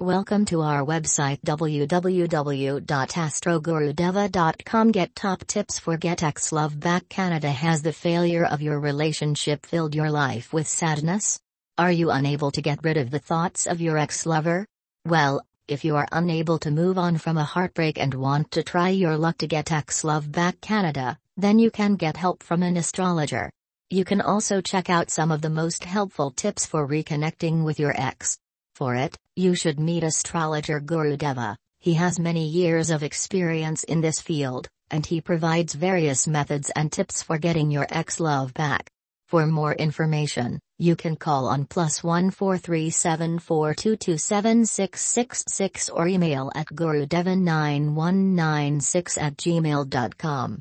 Welcome to our website www.astrogurudeva.com. Get top tips for Get Ex Love Back. Canada Has the failure of your relationship filled your life with sadness? Are you unable to get rid of the thoughts of your ex lover? Well, if you are unable to move on from a heartbreak and want to try your luck to get ex love back Canada, then you can get help from an astrologer. You can also check out some of the most helpful tips for reconnecting with your ex. For it, you should meet astrologer Guru Deva. He has many years of experience in this field, and he provides various methods and tips for getting your ex love back. For more information, you can call on plus one four three seven four two two seven six six six or email at gurudevan9196 at gmail.com.